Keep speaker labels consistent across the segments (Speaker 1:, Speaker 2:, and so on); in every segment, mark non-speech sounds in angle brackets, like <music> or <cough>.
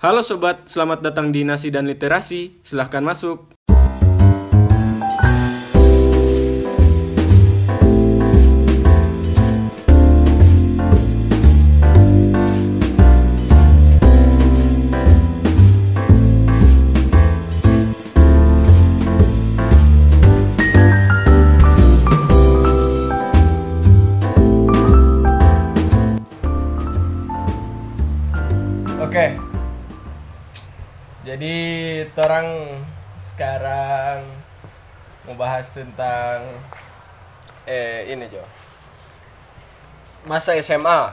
Speaker 1: Halo sobat, selamat datang di Nasi dan Literasi. Silahkan masuk. Orang sekarang mau bahas tentang eh ini Jo. Masa SMA.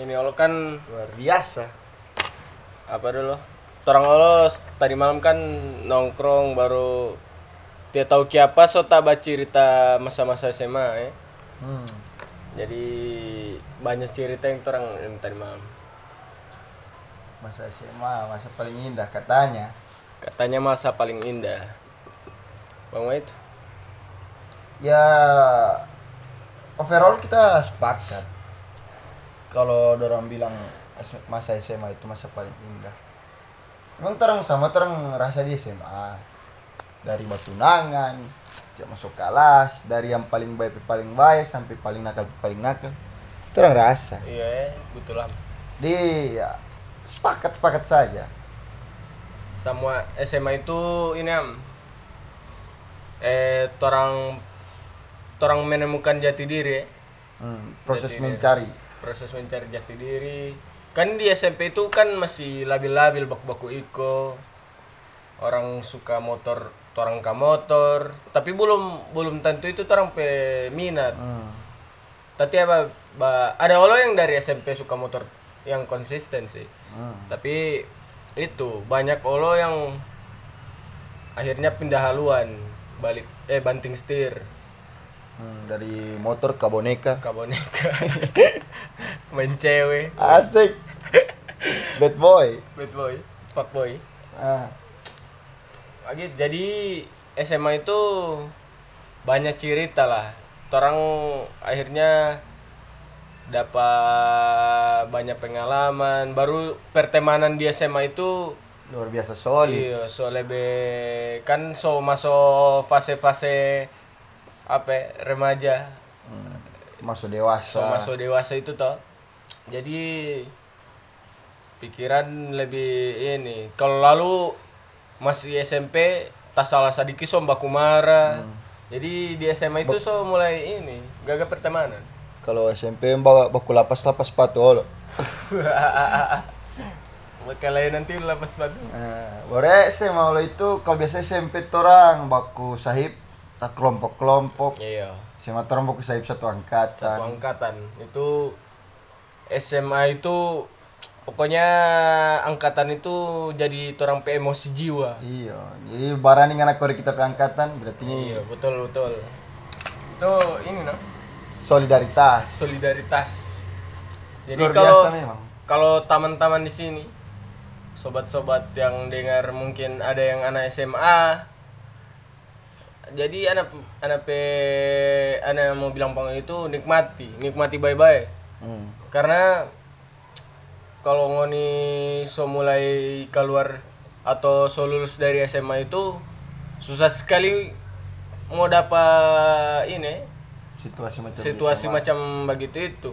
Speaker 1: Ini lo kan
Speaker 2: luar biasa
Speaker 1: apa dulu? Orang lo tadi malam kan nongkrong baru dia tahu kiapa so tak baca cerita masa-masa SMA ya.
Speaker 2: hmm.
Speaker 1: Jadi banyak cerita yang orang yang tadi malam.
Speaker 2: Masa SMA masa paling indah katanya.
Speaker 1: Katanya masa paling indah. Bang Wait,
Speaker 2: ya overall kita sepakat. Kalau orang bilang masa SMA itu masa paling indah. Emang terang sama terang rasa di SMA dari batunangan sejak masuk kelas dari yang paling baik paling baik sampai paling nakal paling nakal. Terang rasa.
Speaker 1: Iya betul lah.
Speaker 2: di ya, sepakat sepakat saja.
Speaker 1: Semua SMA itu ini am. Eh torang torang menemukan jati diri ya.
Speaker 2: hmm, proses
Speaker 1: Jadi,
Speaker 2: mencari.
Speaker 1: Proses mencari jati diri. Kan di SMP itu kan masih labil-labil baku-baku iko. Orang suka motor torang ke motor. Tapi belum belum tentu itu torang pe minat.
Speaker 2: Hmm.
Speaker 1: tapi apa ba- ada orang yang dari SMP suka motor yang konsisten sih.
Speaker 2: Hmm.
Speaker 1: tapi itu banyak olo yang akhirnya pindah haluan balik eh banting setir.
Speaker 2: Hmm, dari motor ke boneka.
Speaker 1: Ke boneka. <laughs> Main cewek.
Speaker 2: Asik. Bad boy.
Speaker 1: Bad boy fuck boy.
Speaker 2: Ah.
Speaker 1: lagi jadi SMA itu banyak cerita lah. Orang akhirnya dapat banyak pengalaman baru pertemanan di SMA itu
Speaker 2: luar biasa solid
Speaker 1: Iya, so lebih kan so masuk fase-fase apa remaja,
Speaker 2: Hmm, masuk
Speaker 1: so
Speaker 2: dewasa
Speaker 1: masuk dewasa itu toh. Jadi pikiran lebih ini. Kalau lalu masih SMP tak salah sedikit so baku marah. Jadi di SMA itu so mulai ini gagal pertemanan.
Speaker 2: Kalau SMP bawa baku lapas lapas sepatu lo
Speaker 1: Kalau <laughs> nanti lepas batu.
Speaker 2: nah, boleh SMA lo itu kalau biasa SMP orang baku sahib tak kelompok kelompok
Speaker 1: Iya.
Speaker 2: SMA tuh orang baku sahib satu angkatan.
Speaker 1: Satu angkatan. Itu SMA itu pokoknya angkatan itu jadi orang pe emosi jiwa.
Speaker 2: Iya jadi barani anak korek kita pe angkatan berarti ini.
Speaker 1: iya betul betul. Itu ini no
Speaker 2: solidaritas.
Speaker 1: Solidaritas. Jadi
Speaker 2: luar
Speaker 1: kalau
Speaker 2: biasa memang.
Speaker 1: kalau taman-taman di sini sobat-sobat yang dengar mungkin ada yang anak SMA jadi anak anak pe anak mau bilang pang itu nikmati nikmati bye-bye.
Speaker 2: Hmm.
Speaker 1: karena kalau ngoni so mulai keluar atau so lulus dari SMA itu susah sekali mau dapat ini
Speaker 2: situasi macam
Speaker 1: situasi macam begitu itu.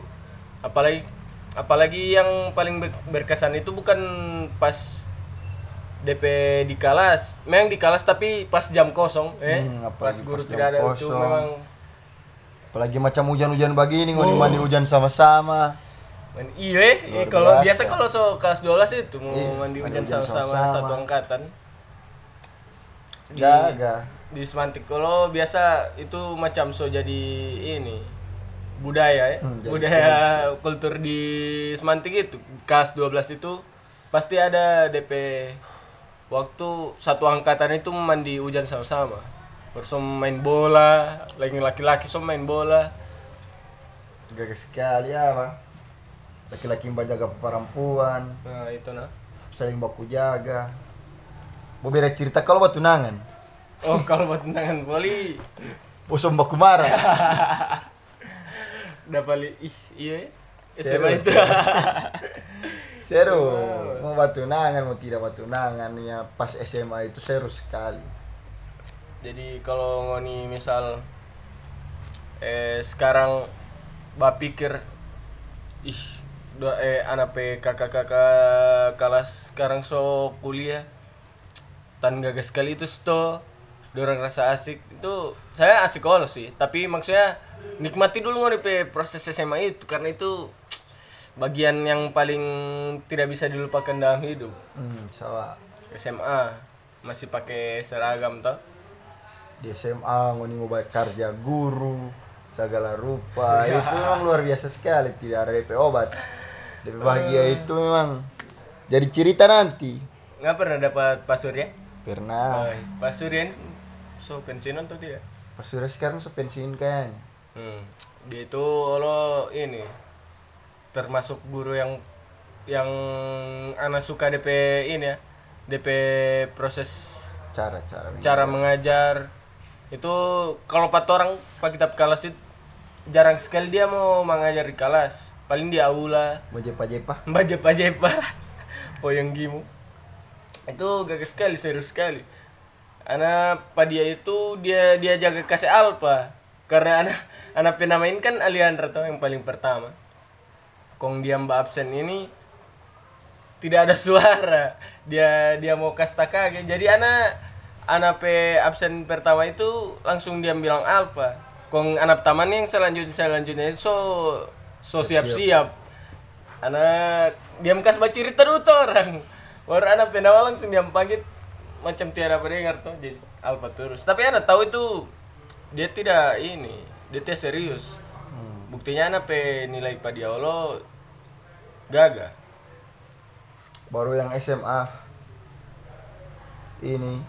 Speaker 1: Apalagi apalagi yang paling ber- berkesan itu bukan pas DP di kelas memang di kelas tapi pas jam kosong eh?
Speaker 2: Hmm,
Speaker 1: pas guru
Speaker 2: pas
Speaker 1: tidak ada itu
Speaker 2: kosong.
Speaker 1: memang
Speaker 2: apalagi macam hujan-hujan begini ngoni mandi hujan sama-sama.
Speaker 1: Iya, eh,
Speaker 2: Luar
Speaker 1: kalau
Speaker 2: biasa.
Speaker 1: kalau so kelas 12 itu mau
Speaker 2: Iya,
Speaker 1: mandi hujan sama-sama satu angkatan. Di
Speaker 2: jaga
Speaker 1: di Semantik kalau biasa itu macam so jadi ini budaya ya.
Speaker 2: Hmm, jadi
Speaker 1: budaya kultur di Semantik itu kelas 12 itu pasti ada DP waktu satu angkatan itu mandi hujan sama-sama. Terus main bola, lagi laki-laki so main bola.
Speaker 2: jaga sekali ya bang laki-laki yang jaga perempuan
Speaker 1: Nah, itu nah.
Speaker 2: saling baku jaga mau beda cerita kalau batu nangan
Speaker 1: Oh, kalau buat tendangan voli.
Speaker 2: Usum baku marah <laughs>
Speaker 1: udah paling ih iya ya. SMA itu?
Speaker 2: seru. <laughs> Mau batu nangan mau tidak batu nangan ya pas SMA itu seru sekali.
Speaker 1: Jadi kalau ngoni misal eh sekarang bah pikir ih dua eh anak pe kakak kakak kelas sekarang so kuliah tan gagas sekali itu sto dorang rasa asik itu saya asik kalau sih. Tapi maksudnya nikmati dulu ngoni pe proses SMA itu. Karena itu bagian yang paling tidak bisa dilupakan dalam hidup.
Speaker 2: Hmm, sawa
Speaker 1: SMA masih pakai seragam toh.
Speaker 2: Di SMA ngoni mau bayar kerja guru segala rupa. <laughs> Itu memang luar biasa sekali tidak ada DP obat. DP bahagia itu memang jadi cerita nanti.
Speaker 1: Nggak pernah dapat Pak Surya
Speaker 2: pernah.
Speaker 1: Oh, ini so pensiunan atau tidak?
Speaker 2: Pas sudah sekarang sepensiun kayaknya.
Speaker 1: Hmm. dia itu lo ini termasuk guru yang yang anak suka DP ini ya DP proses
Speaker 2: cara-cara
Speaker 1: cara mengajar. itu kalau empat orang pak kitab kelas itu jarang sekali dia mau mengajar di kelas paling di aula.
Speaker 2: Mau jepa-jepa
Speaker 1: baca pajepa <laughs> poyong gimu. Itu gagah sekali serius sekali anak dia itu dia dia jaga kasih alfa karena anak anak penamain kan Aliandra tuh yang paling pertama. Kong dia mbak absen ini tidak ada suara. Dia dia mau kasta kage jadi anak anak pe absen pertama itu langsung dia bilang alfa kong anak taman yang selanjutnya selanjutnya itu so so siap siap anak diam kas baca cerita orang. Baru anak pendawa langsung diam pagit macam tiada pendengar tuh jadi alfa terus tapi anak tahu itu dia tidak ini dia tidak serius. Buktinya anak pe nilai padiolo gagal
Speaker 2: baru yang SMA ini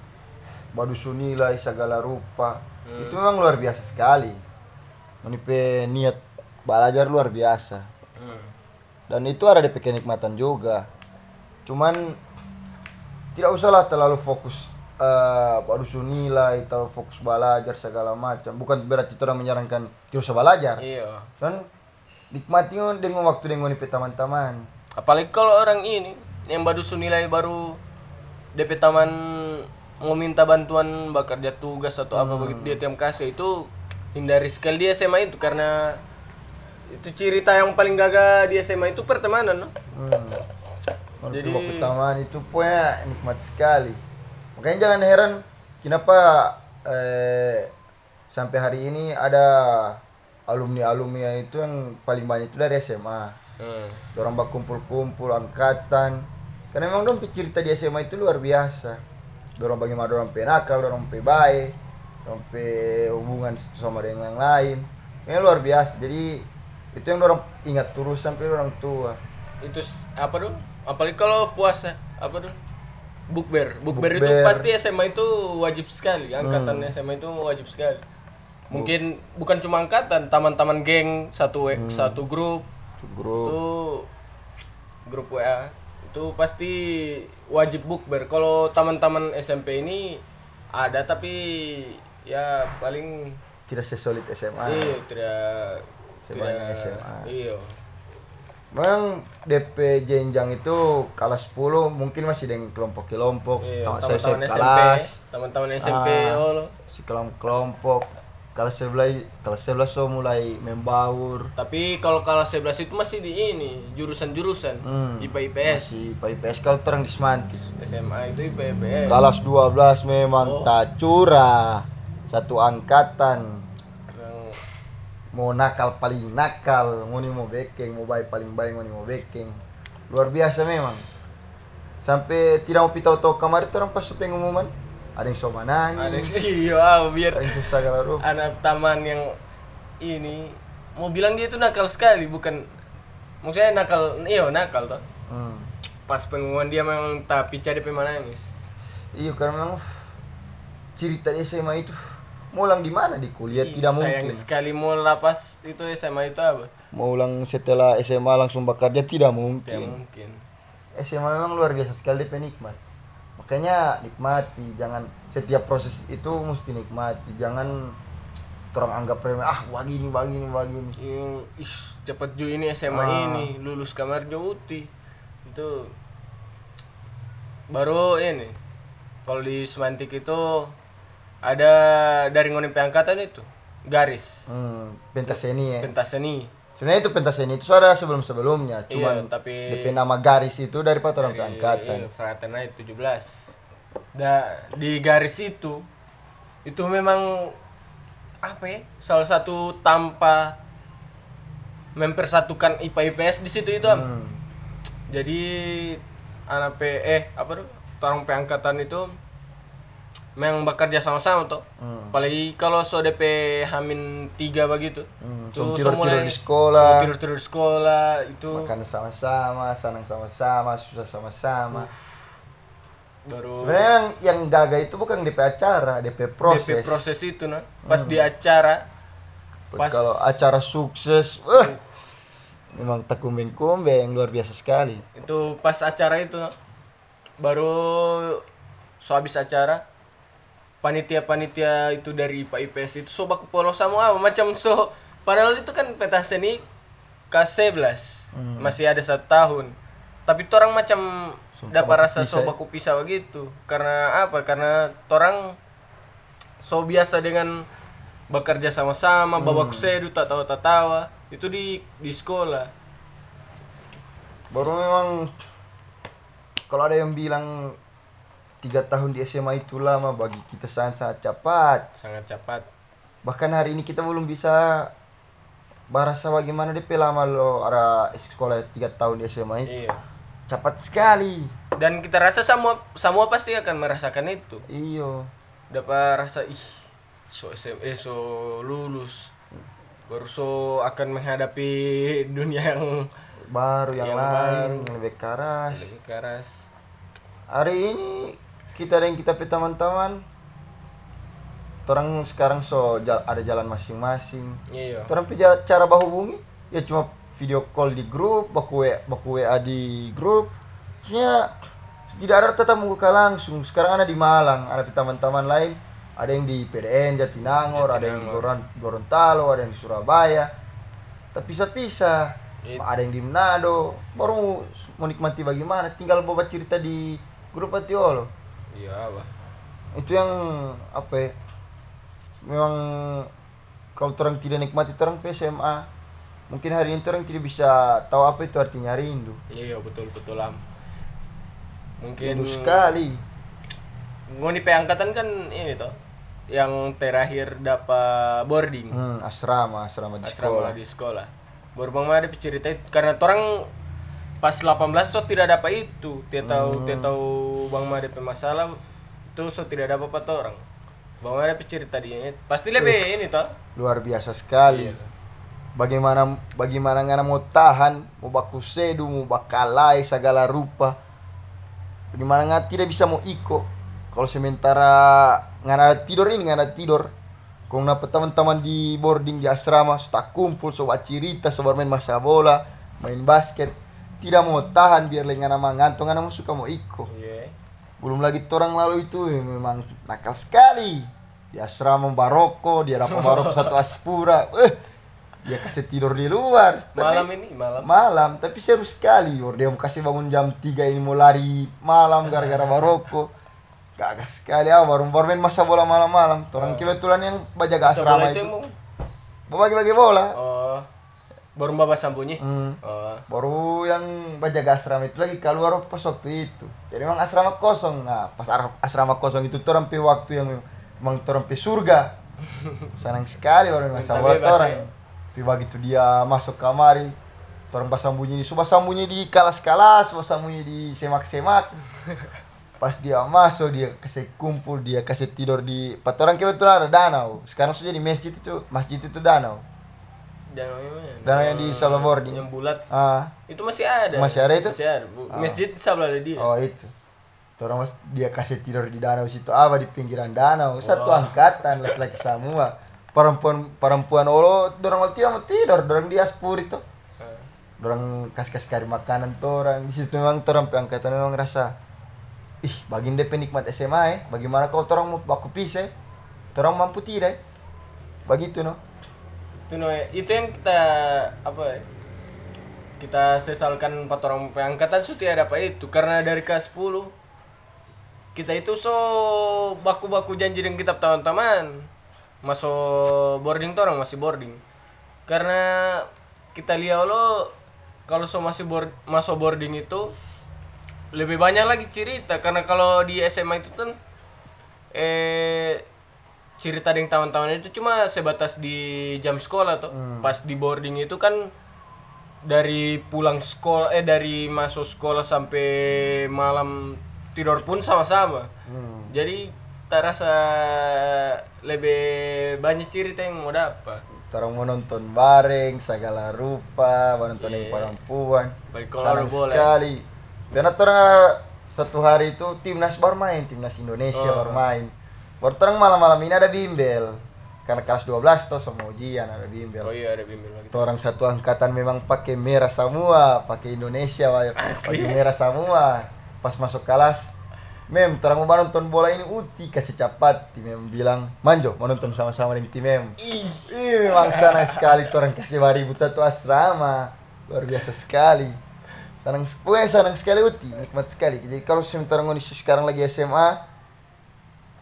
Speaker 2: baru sunilai segala rupa. Itu memang luar biasa sekali. Menipe niat belajar luar biasa.
Speaker 1: Hmm.
Speaker 2: dan itu ada DP kenikmatan juga. Cuman tidak usahlah terlalu fokus eh baru nilai terlalu fokus belajar segala macam. Bukan berarti orang menyarankan tidak usah belajar.
Speaker 1: Iya.
Speaker 2: Kan nikmati dengan waktu dengan DP teman-teman
Speaker 1: apalagi kalau orang ini yang baru nilai baru DP taman mau minta bantuan bakar dia tugas atau apa begitu dia tiap kasih itu hindari sekali di SMA itu karena itu cerita yang paling gagah di SMA itu pertemanan no?
Speaker 2: Hmm.
Speaker 1: Jadi-
Speaker 2: Jadi pertemanan itu punya nikmat sekali. Makanya jangan heran kenapa eh, sampai hari ini ada alumni-alumni itu yang paling banyak itu dari SMA.
Speaker 1: Hmm.
Speaker 2: Orang bak kumpul-kumpul angkatan. Karena memang dong cerita di SMA itu luar biasa. Dorong bagaimana dorong pe nakal, dorong pe baik, dorong pe hubungan sama dengan yang lain. Ini luar biasa. Jadi itu yang dorong ingat terus sampai orang tua.
Speaker 1: itu apa dulu apalagi kalau puasa apa dulu bukber. Bukber itu pasti SMA itu wajib sekali. Angkatan SMA itu wajib sekali. Mungkin bukan cuma angkatan taman-taman geng satu we- satu grup.
Speaker 2: Grup.
Speaker 1: itu grup WA itu pasti wajib bukber. Kalau taman-taman SMP ini ada tapi ya paling
Speaker 2: tidak sesolid SMA.
Speaker 1: iya tidak
Speaker 2: Sebanyak
Speaker 1: tidak-
Speaker 2: SMA.
Speaker 1: iya
Speaker 2: Memang DP jenjang itu kelas 10 mungkin masih dengan kelompok-kelompok.
Speaker 1: Iya,
Speaker 2: saya
Speaker 1: SMP,
Speaker 2: kelas,
Speaker 1: teman-teman SMP,
Speaker 2: Ah.
Speaker 1: oh
Speaker 2: si kelompok-kelompok. Kelas 11 kelas 11 so mulai membaur.
Speaker 1: Tapi kalau kelas 11 itu masih di ini, jurusan-jurusan.
Speaker 2: Hmm.
Speaker 1: IPA IPS.
Speaker 2: Si PIPS kalau terang di.
Speaker 1: SMA itu IPA IPS.
Speaker 2: Kelas 12 memang
Speaker 1: Oh.
Speaker 2: tak curah. Satu angkatan.
Speaker 1: Yang-
Speaker 2: Mau nakal paling nakal, mau nih mau bekeng, mau baik paling baik, mau nih mau bekeng. Luar biasa memang. Sampai tidak mau pitau tahu kamar itu orang pas pengumuman. Ada yang so
Speaker 1: ada
Speaker 2: nangis, <laughs>
Speaker 1: iya, biar
Speaker 2: ada yang susah kalau
Speaker 1: anak taman yang ini mau bilang dia itu nakal sekali, bukan maksudnya nakal, iya nakal toh.
Speaker 2: Hmm.
Speaker 1: Pas pengumuman dia memang tapi cari pemanangis.
Speaker 2: Iya karena memang cerita SMA itu mau ulang di mana di kuliah
Speaker 1: Ih,
Speaker 2: tidak
Speaker 1: sayang
Speaker 2: mungkin.
Speaker 1: sekali mau lapas itu SMA itu apa?
Speaker 2: Mau ulang setelah SMA langsung bekerja tidak
Speaker 1: Tidak
Speaker 2: mungkin.
Speaker 1: mungkin.
Speaker 2: SMA memang luar biasa sekali penikmat. Makanya nikmati, jangan setiap proses itu mesti nikmati, jangan orang anggap remeh ah begini begini begini.
Speaker 1: Ih, cepat ju ini SMA
Speaker 2: Ah.
Speaker 1: ini lulus kamar jauti itu baru ini kalau di semantik itu ada dari ngonimpe angkatan itu garis.
Speaker 2: Hmm, pentas seni ya.
Speaker 1: Pentas seni.
Speaker 2: Sebenarnya itu pentas seni itu suara sebelum sebelumnya cuman
Speaker 1: iya, tapi
Speaker 2: DP nama garis itu dari orang
Speaker 1: dari,
Speaker 2: angkatan.
Speaker 1: iya, Fraternite 17 da, di garis itu itu memang apa ya salah satu tanpa mempersatukan IPA IPS di situ itu Am.
Speaker 2: Hmm.
Speaker 1: jadi anak P eh apa tuh orang angkatan itu memang bekerja sama-sama tuh
Speaker 2: Hmm.
Speaker 1: apalagi kalau so DP Hamin tiga begitu.
Speaker 2: Hmm, so tidur-tidur
Speaker 1: mulai-
Speaker 2: di sekolah.
Speaker 1: so tidur-tidur di sekolah itu.
Speaker 2: Makan sama-sama senang sama-sama susah sama-sama.
Speaker 1: Baru
Speaker 2: sebenarnya yang yang gagal itu bukan DP acara DP proses,
Speaker 1: DP proses. itu nah. Pas di acara pas
Speaker 2: kalau acara sukses eh, memang tak kumbeng-kumbeng luar biasa sekali.
Speaker 1: Itu pas acara itu nah, baru so habis acara panitia-panitia itu dari IPA IPS itu so baku polos sama macam so padahal itu kan peta seni K11 masih ada satu tahun. Tapi orang macam dapat rasa so baku pisah begitu. Karena apa? Karena orang so biasa dengan bekerja sama-sama babaku sedu tak tahu tak tawa itu di di sekolah.
Speaker 2: Baru memang kalau ada yang bilang tiga tahun di SMA itu lama bagi kita sangat-sangat cepat.
Speaker 1: Sangat cepat.
Speaker 2: Bahkan hari ini kita belum bisa barasa bagaimana DP lama lo ada sekolah tiga tahun di SMA itu.
Speaker 1: Iya.
Speaker 2: Cepat sekali.
Speaker 1: Dan kita rasa semua semua pasti akan merasakan itu.
Speaker 2: Iyo.
Speaker 1: Dapat rasa ih so SMA so lulus. Baru so akan menghadapi dunia yang
Speaker 2: baru yang,
Speaker 1: Yang
Speaker 2: lain
Speaker 1: baru.
Speaker 2: yang lebih keras.
Speaker 1: Lebih keras.
Speaker 2: Hari ini kita dan kita pe teman-teman. Orang sekarang so ada jalan masing-masing.
Speaker 1: Iya
Speaker 2: orang pe cara bahubungi ya cuma video call di grup baku WA, baku WA di grup. Maksudnya tidak ada tetap muka langsung. Sekarang ada di Malang ada teman-teman lain. Ada yang di PDN Jatinangor ada yang di Goron- Gorontalo ada yang di Surabaya. Tapi pisah-pisah
Speaker 1: It-
Speaker 2: ada yang di Manado. Baru mau nikmati bagaimana? Tinggal bawa cerita di grup Atiolo
Speaker 1: iya apa
Speaker 2: itu yang apa ya? Memang kalau orang tidak nikmati orang ke SMA mungkin hari ini orang tidak bisa tahu apa itu artinya rindu
Speaker 1: iya betul betul am. Mungkin
Speaker 2: rindu sekali.
Speaker 1: Ngoni pe angkatan kan ini toh yang terakhir dapat boarding.
Speaker 2: Hmm, asrama asrama di
Speaker 1: asrama
Speaker 2: sekolah.
Speaker 1: di sekolah. Baru bang Made cerita karena orang pas 18 so tidak dapat itu. Dia tahu dia tahu bang Made masalah. Itu so tidak dapat apa orang. Bang Made cerita dia. Pasti lebih ini toh.
Speaker 2: Luar biasa sekali. Bagaimana bagaimana ngana mau tahan mau baku sedu mau bakalai segala rupa. Bagaimana ngana tidak bisa mau iko. Kalau sementara ngana tidur ini ngana tidur. Kung napa teman-teman di boarding di asrama sudah kumpul sobat cerita sobat main masa bola main basket tidak mau tahan biar ngana mangantung ngana mau suka mau iko
Speaker 1: iya.
Speaker 2: Belum lagi orang lalu itu eh, memang nakal sekali. Di asrama baroko dia dapat <laughs> baroko satu aspura. Eh dia kasih tidur di luar. Tapi-
Speaker 1: malam ini malam.
Speaker 2: malam tapi seru sekali. Or dia mau kasih bangun jam 3 ini mau lari malam gara-gara <laughs> baroko. Gagah sekali. Ah baru baru main masa bola malam-malam. Orang kebetulan yang bajaga
Speaker 1: Sebelah
Speaker 2: asrama
Speaker 1: itu
Speaker 2: itu. bagi-bagi bola.
Speaker 1: Oh baru bawa sambunyi
Speaker 2: Hmm.
Speaker 1: oh.
Speaker 2: Baru yang bajaga asrama itu lagi keluar pas waktu itu. Jadi memang asrama kosong. Nah pas asrama kosong itu pe waktu yang memang pe surga. <laughs> Senang sekali orang masa orang.
Speaker 1: ya.
Speaker 2: tapi begitu dia masuk kamari. Orang pas sambunyi di subah sambunyi di kalas-kalas pas sambunyi di semak-semak. <laughs> Pas dia masuk dia kasih kumpul dia kasih tidur di pat orang kebetulan ada danau. Sekarang sudah di masjid itu masjid itu danau
Speaker 1: danau yang?
Speaker 2: Danau yang di Solo Boarding.
Speaker 1: yang bulat
Speaker 2: ah
Speaker 1: itu masih ada
Speaker 2: Masih ada itu?
Speaker 1: masih ada Bu- masjid sebelah dia
Speaker 2: Oh itu. Orang mas dia kasih tidur di danau situ apa di pinggiran danau. Satu
Speaker 1: Oh.
Speaker 2: angkatan laki-laki semua. Perempuan perempuan olo dorang mau tidur mau tidur, dorang di aspur itu.
Speaker 1: Ah.
Speaker 2: Dorang kasih kasih kari makanan tuh orang di situ memang orang angkatan memang rasa ih bagin DP nikmat SMA eh bagaimana kalau orang mau baku pisah orang mampu tidak eh? begitu no
Speaker 1: itu no itu yang kita apa ya, kita sesalkan empat orang pengangkatan su tidak apa itu. Karena dari kelas 10 kita itu so baku-baku janji dengan kita teman-teman masuk boarding orang masih boarding. Karena kita lihat lo kalau so masih board, masuk boarding itu lebih banyak lagi cerita. Karena kalau di SMA itu kan eh cerita dengan tahun-tahun itu cuma sebatas di jam sekolah tuh pas di boarding itu kan dari pulang sekolah eh dari masuk sekolah sampai malam tidur pun sama-sama jadi tak rasa lebih banyak cerita yang mau dapat
Speaker 2: Orang mau nonton bareng segala rupa, mau nonton yang
Speaker 1: Iya.
Speaker 2: perempuan.
Speaker 1: Kalau boleh.
Speaker 2: sekali. Karena orang satu hari itu timnas baru main, timnas Indonesia
Speaker 1: Oh.
Speaker 2: baru main. Baru orang malam-malam ini ada bimbel. Karena kelas 12 tuh sama ujian ada bimbel.
Speaker 1: oh iya ada bimbel lagi
Speaker 2: Itu orang satu angkatan memang pakai merah semua, pakai Indonesia, Wak. <laughs> pakai merah semua. Pas masuk kelas, Mem, terang mau nonton bola ini uti kasih cepat. Tim Mem bilang, Manjo, mau nonton sama-sama dengan tim Mem.
Speaker 1: ih
Speaker 2: memang senang sekali tuh orang kasih ribut satu asrama. Luar biasa sekali. Senang, pokoknya senang sekali uti, nikmat sekali. Jadi kalau sementara ngoni sekarang lagi SMA,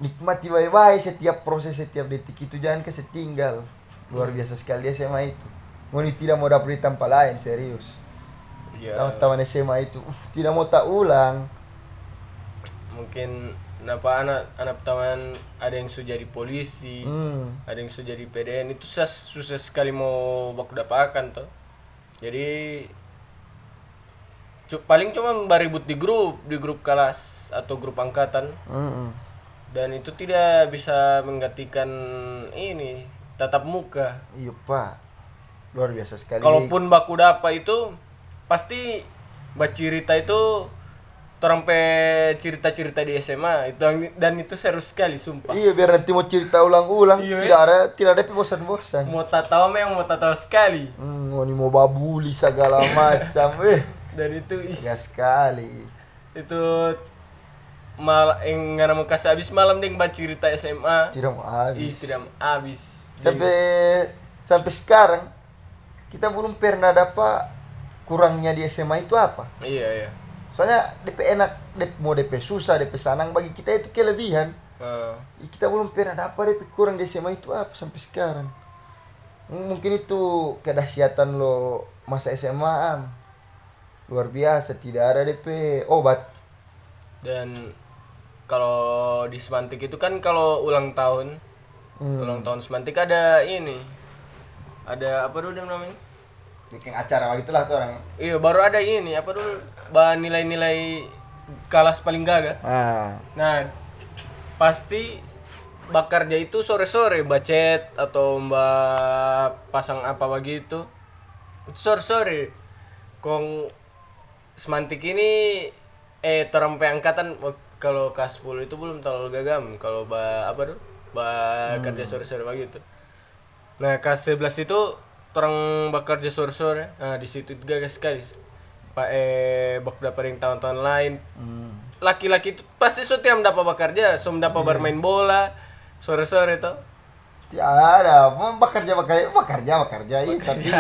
Speaker 2: nikmati baik-baik setiap proses, setiap detik itu jangan kasih tinggal. Luar biasa sekali SMA itu. Ngoni tidak mau dapat di tempat lain, serius.
Speaker 1: ya
Speaker 2: Teman-teman SMA itu, uff, tidak mau tak ulang.
Speaker 1: mungkin kenapa anak anak teman ada yang sudah jadi polisi
Speaker 2: Hmm.
Speaker 1: ada yang sudah jadi PDN itu susah susah sekali mau baku dapatkan tuh jadi paling cuma baribut di grup di grup kelas atau grup angkatan
Speaker 2: Mm-mm.
Speaker 1: Dan itu tidak bisa menggantikan ini tatap muka.
Speaker 2: Iya pak, luar biasa sekali.
Speaker 1: kalaupun baku dapat itu pasti cerita itu orang pe cerita-cerita di SMA itu dan itu seru sekali sumpah.
Speaker 2: Iya biar nanti mau cerita ulang-ulang.
Speaker 1: Iya,
Speaker 2: tidak ada tidak ada bosan-bosan.
Speaker 1: mau tahu memang mau tak tahu sekali.
Speaker 2: Hmm, ini mau babuli segala <laughs> macam, eh,
Speaker 1: dan itu is,
Speaker 2: ya sekali.
Speaker 1: itu mal yang nggak mau kasih habis malam deh baca cerita SMA
Speaker 2: Tidak mau
Speaker 1: ih
Speaker 2: habis.
Speaker 1: tidak habis
Speaker 2: Sampai sampai sekarang kita belum pernah dapat kurangnya di SMA itu apa.
Speaker 1: iya iya
Speaker 2: Soalnya DP enak, DP, mau DP susah, DP sanang bagi kita itu kelebihan.
Speaker 1: Eh,
Speaker 2: Kita belum pernah dapat DP kurang di SMA itu apa sampai sekarang. Mungkin itu kedahsyatan lo masa SMA. Am. Luar biasa, tidak ada DP obat.
Speaker 1: Dan kalau di semantik itu kan kalau ulang tahun
Speaker 2: Hmm.
Speaker 1: ulang tahun semantik ada ini ada apa dulu namanya
Speaker 2: Bikin acara begitulah tuh orang.
Speaker 1: iya baru ada ini apa dulu bahan nilai-nilai kelas paling gagah
Speaker 2: Ah,
Speaker 1: Nah, pasti bakarnya itu sore-sore bacet atau mbak pasang apa begitu. Itu sore-sore. Kong semantik ini eh terempe angkatan kalau kelas 10 itu belum terlalu gagam kalau ba apa tuh? Ba kerja sore-sore begitu. Nah, kelas 11 itu orang bekerja sore-sore. Nah, di situ gagah sekali. Pak eh bak dapat yang tahun-tahun lain
Speaker 2: hmm.
Speaker 1: laki-laki itu pasti so tiap dapat bekerja, so dapat bermain bola sore-sore tuh.
Speaker 2: Tidak ada, bekerja bekerja bekerja bekerja iya, tapi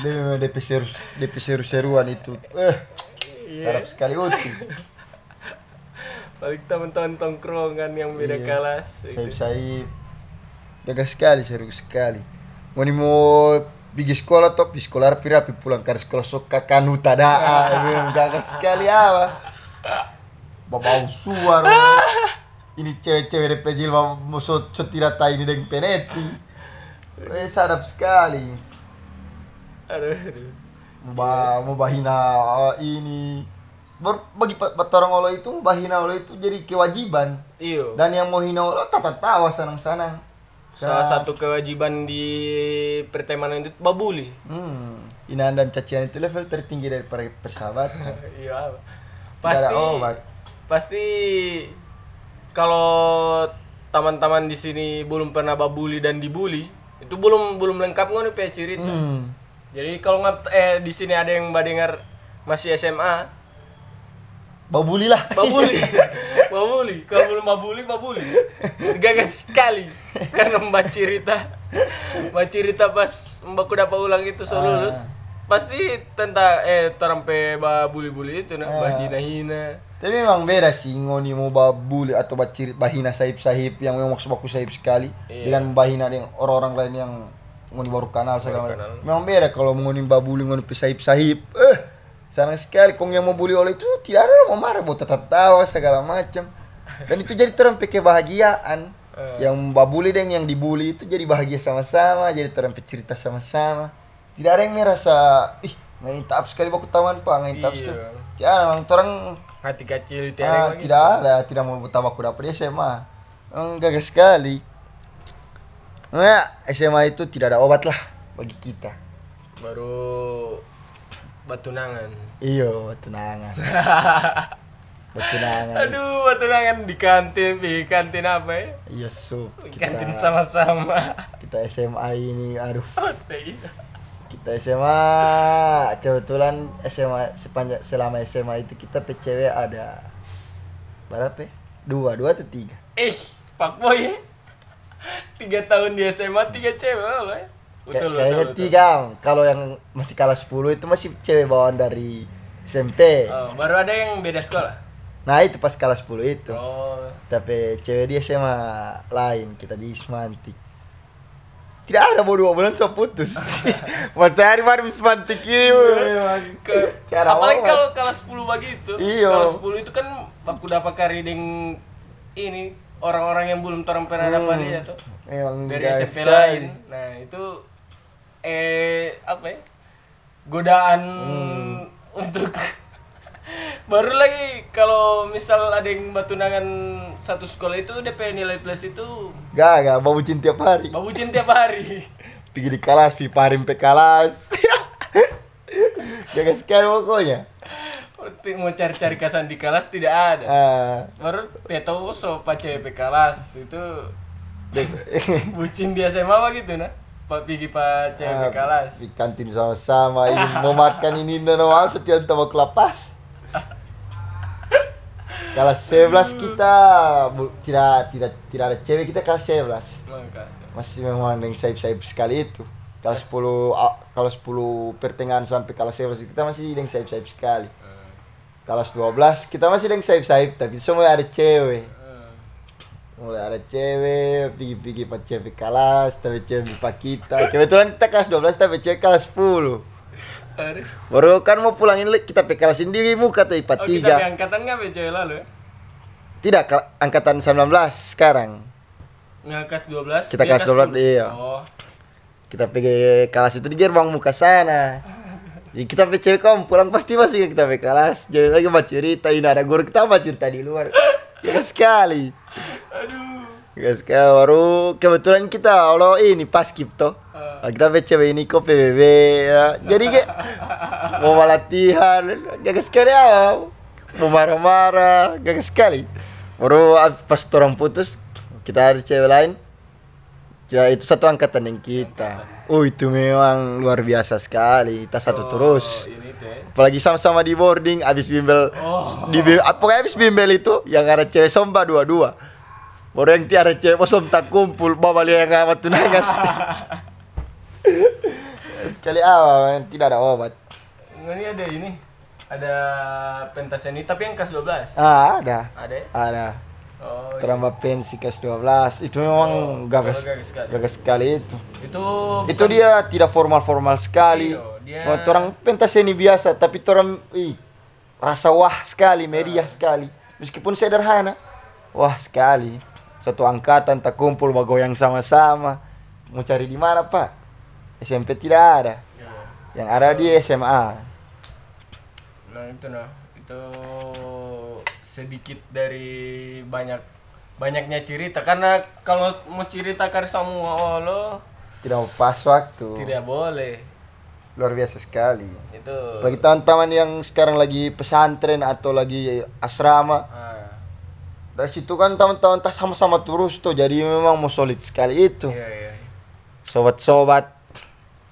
Speaker 2: DP <laughs> DP seru DP seru-seruan itu. Eh, sarap sekali uti. <laughs>
Speaker 1: Paling teman-teman tongkrongan yang beda
Speaker 2: Iya.
Speaker 1: kelas.
Speaker 2: Saib saib. Gagah sekali, seru sekali. Mau mau pergi sekolah top di sekolah rapi rapi pulang ke sekolah sok kakanu tada memang <laughs> gagah sekali apa babau suara ini cewek-cewek dari pejil mau mau so, so tidak tahu ini dengan peneti eh sadap sekali
Speaker 1: Aduh, aduh.
Speaker 2: Mau ba mau bahina ah, ini Ber- bagi orang olo itu bahina olo itu jadi kewajiban
Speaker 1: Iyo.
Speaker 2: dan yang mau hina olo tata tawa sanang-sanang
Speaker 1: Salah satu kewajiban di pertemanan itu babuli.
Speaker 2: hmm, inaan dan cacian itu level tertinggi dari per- persahabatan <laughs>
Speaker 1: Iya. Pasti
Speaker 2: obat.
Speaker 1: pasti kalau teman-teman di sini belum pernah babuli dan dibully, itu belum belum lengkap ngono pe cerita.
Speaker 2: hmm.
Speaker 1: Jadi kalau nggak eh di sini ada yang dengar masih SMA,
Speaker 2: babuli lah
Speaker 1: babuli, <laughs> babuli. Kalau belum babuli, babuli. Gagal sekali karena mbak cerita, mbak cerita pas mbakku dapat ulang itu so lulus. pasti tentang eh terampe bah bully-bully itu nah, bah
Speaker 2: Ah.
Speaker 1: hina-hina.
Speaker 2: Tapi memang beda sih ngoni mau babuli atau baciri bahina sahib-sahib yang memang maksud baku sahib sekali
Speaker 1: Iya.
Speaker 2: dengan bahina dengan orang-orang lain yang ngoni baru kenal segala macam. Memang beda kalau ngoni babuli ngoni sahib-sahib. Eh, senang sekali kong yang mau bully oleh itu tidak ada mau marah, mau tetap tawa segala macam. Dan itu jadi terang kebahagiaan.
Speaker 1: Eh.
Speaker 2: Yang babuli dan yang dibully itu jadi bahagia sama-sama, jadi terang cerita sama-sama. Tidak ada yang merasa ih ngintap sekali baku taman pak ngintap
Speaker 1: Iya.
Speaker 2: sekali. Ya, memang orang
Speaker 1: Hati kecil itu
Speaker 2: Ah, tidak ada, tidak mau tahu aku dapat di SMA. Emang gagal sekali. Nah, SMA itu tidak ada obat lah bagi kita.
Speaker 1: Baru batunangan.
Speaker 2: Iyo, tunangan. <laughs> Betunangan.
Speaker 1: Aduh, batunangan di kantin, di kantin apa ya?
Speaker 2: Iya, sup.
Speaker 1: Di
Speaker 2: Kita,
Speaker 1: kantin sama-sama.
Speaker 2: kita SMA ini, aduh.
Speaker 1: Oh, tai.
Speaker 2: Kita SMA, kebetulan SMA sepanjang selama SMA itu kita PCW ada berapa? ya? Dua, dua atau tiga?
Speaker 1: Eh, Pak Boy ya? Tiga tahun di SMA, tiga cewek apa ya? Betul,
Speaker 2: kayaknya
Speaker 1: betul,
Speaker 2: tiga. Kalau yang masih kelas 10 itu masih cewek bawaan dari SMP.
Speaker 1: Oh, baru ada yang beda sekolah?
Speaker 2: Nah, itu pas kelas 10 itu.
Speaker 1: Oh,
Speaker 2: Tapi cewek dia SMA lain, kita di Semantik. Tidak ada mau dua bulan so putus. <laughs> Masa hari baru Semantik ini.
Speaker 1: ke,
Speaker 2: cara
Speaker 1: apalagi kalau kelas 10 bagi itu.
Speaker 2: Iya.
Speaker 1: Kelas 10 itu kan aku dapat kariding ini orang-orang yang belum pernah
Speaker 2: Hmm.
Speaker 1: dapat dia tuh.
Speaker 2: Memang
Speaker 1: Dari
Speaker 2: guys,
Speaker 1: SMP lain. Nah, itu eh apa ya? Godaan
Speaker 2: Hmm.
Speaker 1: untuk <laughs> baru lagi kalau misal ada yang batunangan satu sekolah itu DP nilai plus itu
Speaker 2: Gak, gak, mau bucin tiap hari.
Speaker 1: babucin tiap hari. <laughs>
Speaker 2: Pergi di kelas, piparin pe kelas. <laughs> Jaga sekali pokoknya.
Speaker 1: Mau cari-cari kasan di kelas tidak ada.
Speaker 2: Ah,
Speaker 1: Baru so pace kelas itu <laughs> bucin di SMA apa gitu nah. Pak pergi pak cewek pe
Speaker 2: ah,
Speaker 1: kelas.
Speaker 2: di kantin sama-sama ini mau makan ini dan mau setiap tamu kelapas. <laughs> Kelas 11 kita bu- tidak tidak tidak ada cewek kita kelas 11.
Speaker 1: Makasih.
Speaker 2: Masih memang yang saib-saib sekali itu. Kelas 10 ah, kelas 10 pertengahan sampai kelas 11 kita masih yang saib-saib sekali. Kelas 12 kita masih yang saib-saib tapi semua ada cewek. Mulai ada cewek, pergi-pergi pak cewek kelas, tapi cewek pak kita. Kebetulan kita kelas 12 tapi cewek kelas 10.
Speaker 1: Aduh.
Speaker 2: Baru kan mau pulangin kita kelas sendiri muka tuh IPA
Speaker 1: Oh, kita
Speaker 2: 3.
Speaker 1: angkatan nggak cewek lalu ya?
Speaker 2: Tidak, ka- angkatan 19 sekarang.
Speaker 1: Nggak kelas 12.
Speaker 2: Kita kelas 12,
Speaker 1: 10.
Speaker 2: iya.
Speaker 1: Oh.
Speaker 2: Kita pergi kelas itu di gerbang muka sana. Jadi kita pe cewek kamu pulang pasti masih kita pe kelas. Jadi lagi mau cerita ini ada guru kita mau cerita di luar. Ya sekali.
Speaker 1: Aduh.
Speaker 2: Ya sekali baru kebetulan kita Allah ini pas.
Speaker 1: Ah.
Speaker 2: Ah, kita cewek ini kok PBB ya. Jadi kayak mau <laughs> latihan, jaga sekali ya. Mau marah-marah, jaga sekali. Baru pas orang putus, kita ada cewek lain. Ya itu satu angkatan yang kita. Oh itu memang luar biasa sekali. Kita satu
Speaker 1: Oh,
Speaker 2: terus. Apalagi sama-sama di boarding, abis bimbel.
Speaker 1: Oh.
Speaker 2: Di ah, pokoknya abis bimbel itu yang ada cewek somba dua-dua. Baru yang tiada cewek bosom tak kumpul, bawa yang amat tunangan. <laughs> Sekali awal tidak ada obat.
Speaker 1: Ini ada ini. Ada pentas ini tapi yang kelas 12.
Speaker 2: Ah, ada.
Speaker 1: Ada ya?
Speaker 2: Ada.
Speaker 1: Oh. iya.
Speaker 2: Terambah pensi kelas 12. Itu memang
Speaker 1: Oh,
Speaker 2: gagas,
Speaker 1: gagas sekali.
Speaker 2: gagas sekali itu.
Speaker 1: Itu
Speaker 2: Itu dia tidak formal-formal sekali.
Speaker 1: Iya, dia-
Speaker 2: Cuma orang pentas ini biasa, tapi orang ih, rasa wah sekali, meriah sekali. Meskipun sederhana, wah sekali. Satu angkatan tak kumpul bagoyang sama-sama. Mau cari di mana, Pak? SMP tidak ada.
Speaker 1: Iya.
Speaker 2: Yang ada di SMA.
Speaker 1: Nah itu nah itu sedikit dari banyak banyaknya cerita karena kalau mau ceritakan semua lo
Speaker 2: Tidak mau pas waktu.
Speaker 1: tidak boleh
Speaker 2: Luar biasa sekali.
Speaker 1: itu
Speaker 2: Bagi teman-teman yang sekarang lagi pesantren atau lagi asrama,
Speaker 1: ah,
Speaker 2: dari situ kan teman-teman tak sama-sama terus tuh, jadi memang mau solid sekali itu.
Speaker 1: iya iya
Speaker 2: Sobat-sobat,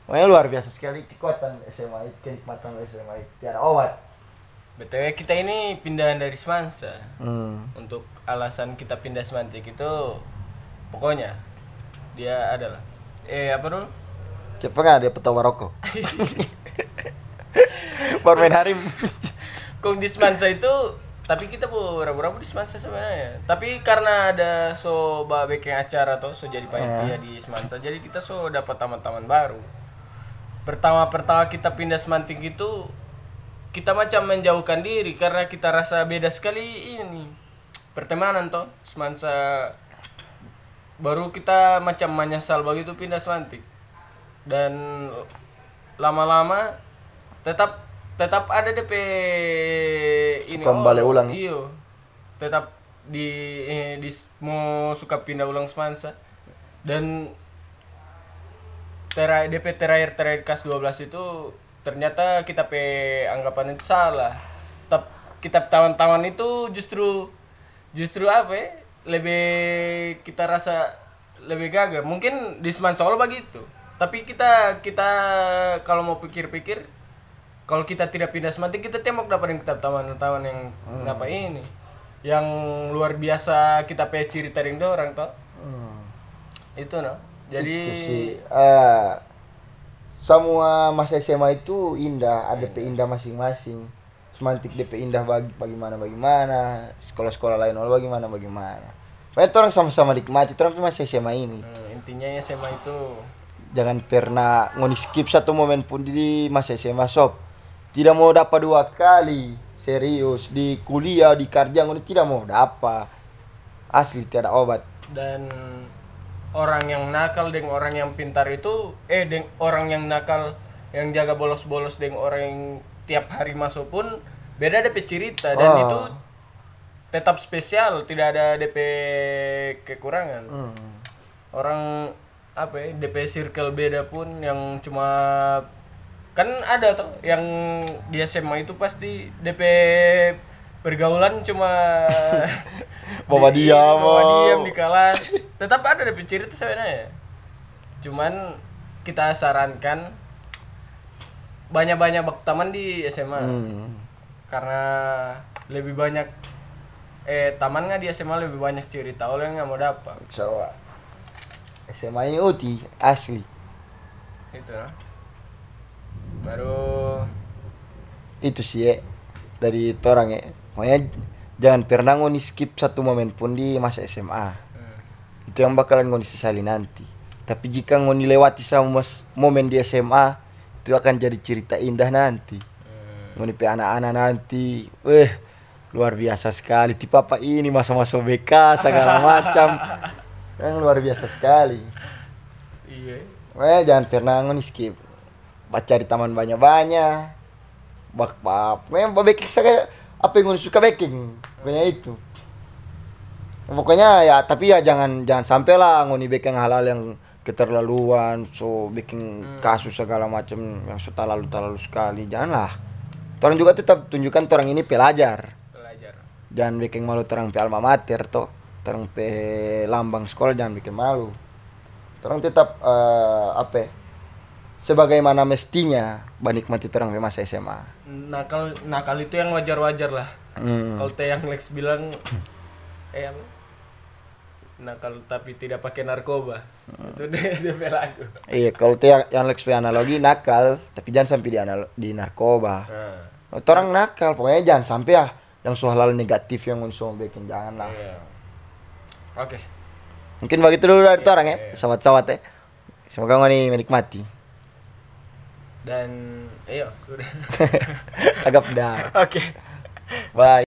Speaker 2: Pokoknya luar biasa sekali kekuatan SMA itu, kenikmatan SMA itu. Tiada obat.
Speaker 1: Btw kita ini pindahan dari Semansa
Speaker 2: Hmm.
Speaker 1: untuk alasan kita pindah semantik itu pokoknya dia adalah eh apa dulu
Speaker 2: Siapa nggak dia petawa rokok? <laughs> Baru main harim. <laughs>
Speaker 1: Kong di Semansa itu tapi kita bu rabu-rabu di Semansa sebenarnya. Tapi karena ada so babek yang acara tuh so jadi panitia di Semansa, jadi kita so dapat taman-taman baru. Pertama-pertama kita pindah Semanting itu kita macam menjauhkan diri karena kita rasa beda sekali ini. Pertemanan toh Semansa baru kita macam menyesal begitu pindah Semanting dan lama-lama tetap tetap ada DP ini.
Speaker 2: Suka balik ulang ya?
Speaker 1: iyo. Tetap di eh, di mau suka pindah ulang semansa dan tera DP terakhir terakhir kas 12 itu ternyata kita pe anggapan itu salah. Tetap kita tawan-tawan itu justru justru apa ya? Lebih kita rasa lebih gagah. Mungkin di Seman Solo begitu tapi kita kita kalau mau pikir-pikir kalau kita tidak pindah semantik kita tembok dapat yang kitab taman-taman yang apa ini. Yang luar biasa kita pe cerita orang toh.
Speaker 2: Hmm.
Speaker 1: itu no jadi
Speaker 2: Itu sih. eh, semua masa SMA itu indah, ada DP indah masing-masing. Semantik DP indah bagi bagaimana bagaimana, sekolah-sekolah lain bagaimana bagaimana. Pokoknya orang sama-sama nikmati, orang masa SMA ini.
Speaker 1: hmm, intinya ya SMA itu
Speaker 2: Jangan pernah ngoni skip satu momen pun di masa SMA sob. Tidak mau dapat dua kali, serius di kuliah di kerja ngoni tidak mau dapat. Asli tiada obat.
Speaker 1: dan orang yang nakal dengan orang yang pintar itu eh dengan orang yang nakal yang jaga bolos-bolos dengan orang yang tiap hari masuk pun beda DP cerita dan
Speaker 2: Oh.
Speaker 1: itu tetap spesial tidak ada DP kekurangan
Speaker 2: Hmm.
Speaker 1: orang apa ya DP circle beda pun yang cuma kan ada tuh yang di SMA itu pasti DP pergaulan cuma <laughs>
Speaker 2: Bawa
Speaker 1: di-
Speaker 2: diam,
Speaker 1: bawa
Speaker 2: oh.
Speaker 1: diam di kelas tetap ada DP cerita sebenarnya cuman kita sarankan banyak-banyak bak taman di SMA
Speaker 2: Hmm.
Speaker 1: karena lebih banyak eh taman nggak di SMA lebih banyak cerita oleh nggak mau dapat
Speaker 2: Coba. SMA ini uti asli.
Speaker 1: itu nah. baru
Speaker 2: Itu sih ya dari orang ya. Pokoknya jangan pernah ngoni skip satu momen pun di masa SMA.
Speaker 1: hmm,
Speaker 2: Itu yang bakalan ngoni sesali nanti. Tapi jika ngoni lewati sama momen di SMA, itu akan jadi cerita indah nanti.
Speaker 1: hmm,
Speaker 2: Ngoni pe anak-anak nanti, weh luar biasa sekali. Tipe apa ini masa-masa BK segala macam. Yang luar biasa sekali.
Speaker 1: iya
Speaker 2: Eh jangan pernah ngoni skip. Baca di taman banyak-banyak. Bak bak. Bawa baking saya apa yang suka baking. Pokoknya itu. Pokoknya ya tapi ya jangan jangan sampai lah ngoni baking halal yang keterlaluan so bikin kasus segala macam yang so terlalu terlalu sekali janganlah. Orang juga tetap tunjukkan orang ini pelajar.
Speaker 1: Belajar
Speaker 2: jangan bikin malu terang pe alma mater toh. Terang pe lambang sekolah jangan bikin malu. Orang tetap eh, apa ya, sebagaimana mestinya menikmati terang pe masa SMA
Speaker 1: nakal nakal itu yang wajar-wajar lah.
Speaker 2: Hmm.
Speaker 1: kalau teh yang Lex bilang eh apa nakal tapi tidak pakai narkoba. Itu dia <laughs> dia lagu
Speaker 2: iya kalau teh yang, yang Lex analogi nakal tapi jangan sampai di, anal- di narkoba.
Speaker 1: Nah,
Speaker 2: orang nakal pokoknya jangan sampai ya yang soal hal negatif yang unsur bikin jangan lah.
Speaker 1: Iya. oke.
Speaker 2: Mungkin begitu dulu dari orang ya
Speaker 1: Iya.
Speaker 2: sahabat-sahabat ya. Semoga ngoni menikmati
Speaker 1: dan iya sudah. <laughs>
Speaker 2: Agak pedas <laughs>
Speaker 1: oke.
Speaker 2: Bye